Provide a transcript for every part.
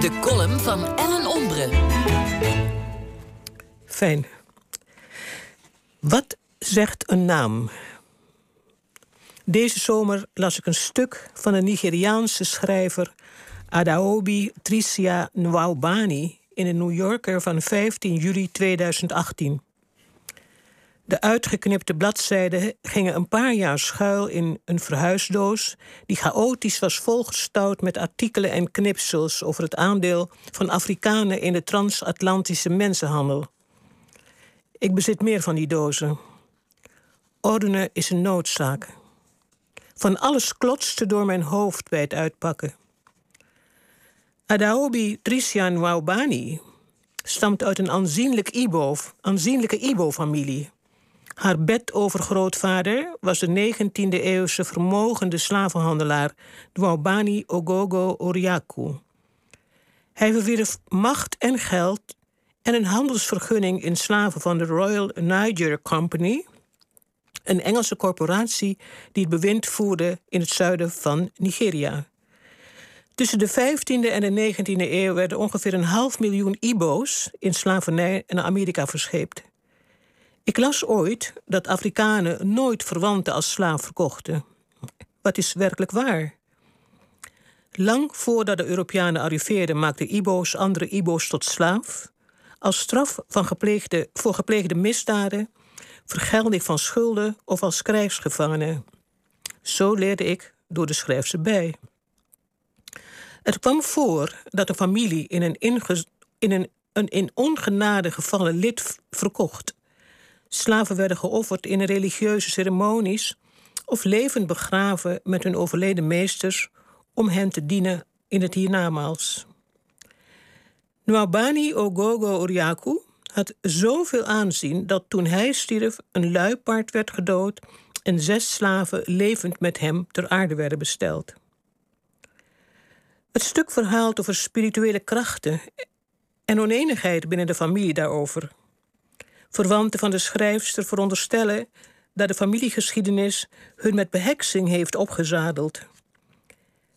De column van Ellen Ombre. Fijn. Wat zegt een naam? Deze zomer las ik een stuk van een Nigeriaanse schrijver Adaobi Tricia Nwaubani in de New Yorker van 15 juli 2018. De uitgeknipte bladzijden gingen een paar jaar schuil in een verhuisdoos die chaotisch was volgestouwd met artikelen en knipsels over het aandeel van Afrikanen in de transatlantische mensenhandel. Ik bezit meer van die dozen. Ordenen is een noodzaak. Van alles klotste door mijn hoofd bij het uitpakken. Adaobi Trician Waubani stamt uit een aanzienlijk Ibo, aanzienlijke Ibo-familie. Haar bedovergrootvader was de 19e-eeuwse vermogende slavenhandelaar Dwaubani Ogogo Oriaku. Hij verwierf macht en geld en een handelsvergunning in slaven van de Royal Niger Company, een Engelse corporatie die het bewind voerde in het zuiden van Nigeria. Tussen de 15e en de 19e eeuw werden ongeveer een half miljoen Ibo's in slavernij naar Amerika verscheept. Ik las ooit dat Afrikanen nooit verwanten als slaaf verkochten. Wat is werkelijk waar? Lang voordat de Europeanen arriveerden, maakten Ibo's andere Ibo's tot slaaf. Als straf van gepleegde, voor gepleegde misdaden, vergelding van schulden of als krijgsgevangenen. Zo leerde ik door de schrijfster bij. Het kwam voor dat de familie in een, in een, een in ongenade gevallen lid verkocht. Slaven werden geofferd in religieuze ceremonies of levend begraven met hun overleden meesters om hen te dienen in het hiernamaals. Nwabani Ogogo Oriaku had zoveel aanzien dat toen hij stierf een luipaard werd gedood en zes slaven levend met hem ter aarde werden besteld. Het stuk verhaalt over spirituele krachten en oneenigheid binnen de familie daarover. Verwanten van de schrijfster veronderstellen dat de familiegeschiedenis hun met beheksing heeft opgezadeld.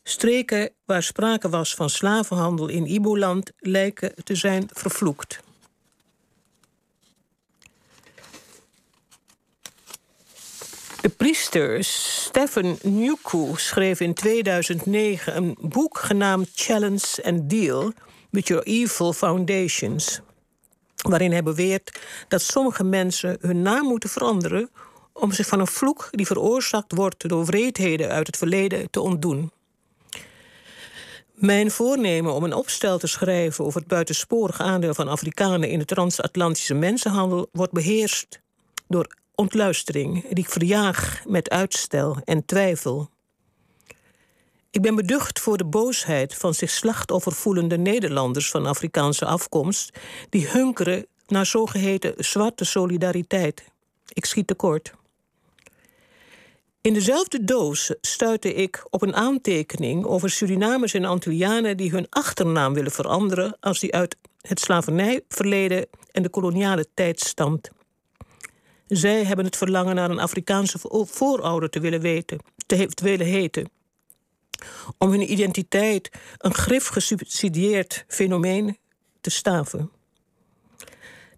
Streken waar sprake was van slavenhandel in Iboland lijken te zijn vervloekt. De priester Stephen Newku schreef in 2009 een boek genaamd Challenge and Deal with Your Evil Foundations. Waarin hij beweert dat sommige mensen hun naam moeten veranderen om zich van een vloek die veroorzaakt wordt door wreedheden uit het verleden te ontdoen. Mijn voornemen om een opstel te schrijven over het buitensporig aandeel van Afrikanen in de transatlantische mensenhandel wordt beheerst door ontluistering die ik verjaag met uitstel en twijfel. Ik ben beducht voor de boosheid van zich slachtoffer voelende Nederlanders van Afrikaanse afkomst die hunkeren naar zogeheten zwarte solidariteit. Ik schiet tekort. In dezelfde doos stuitte ik op een aantekening over Surinamers en Antillianen die hun achternaam willen veranderen als die uit het slavernijverleden en de koloniale tijd stamt. Zij hebben het verlangen naar een Afrikaanse voorouder te willen weten, te, willen heten. Om hun identiteit een grif gesubsidieerd fenomeen te staven.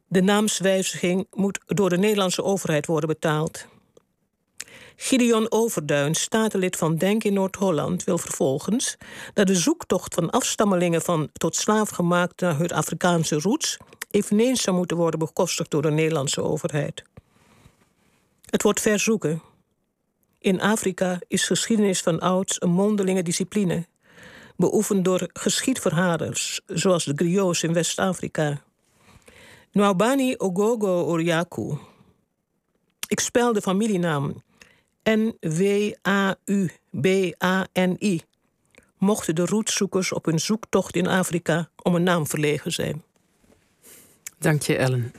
De naamswijziging moet door de Nederlandse overheid worden betaald. Gideon Overduin, statenlid van Denk in Noord-Holland, wil vervolgens dat de zoektocht van afstammelingen van tot slaaf gemaakt naar hun Afrikaanse roots eveneens zou moeten worden bekostigd door de Nederlandse overheid. Het wordt verzoeken. In Afrika is geschiedenis van ouds een mondelinge discipline, beoefend door geschiedverhalers, zoals de griots in West-Afrika. Nwabani Ogogo Oriaku. Ik spel de familienaam N-W-A-U-B-A-N-I. Mochten de roetzoekers op hun zoektocht in Afrika om een naam verlegen zijn. Dank je, Ellen.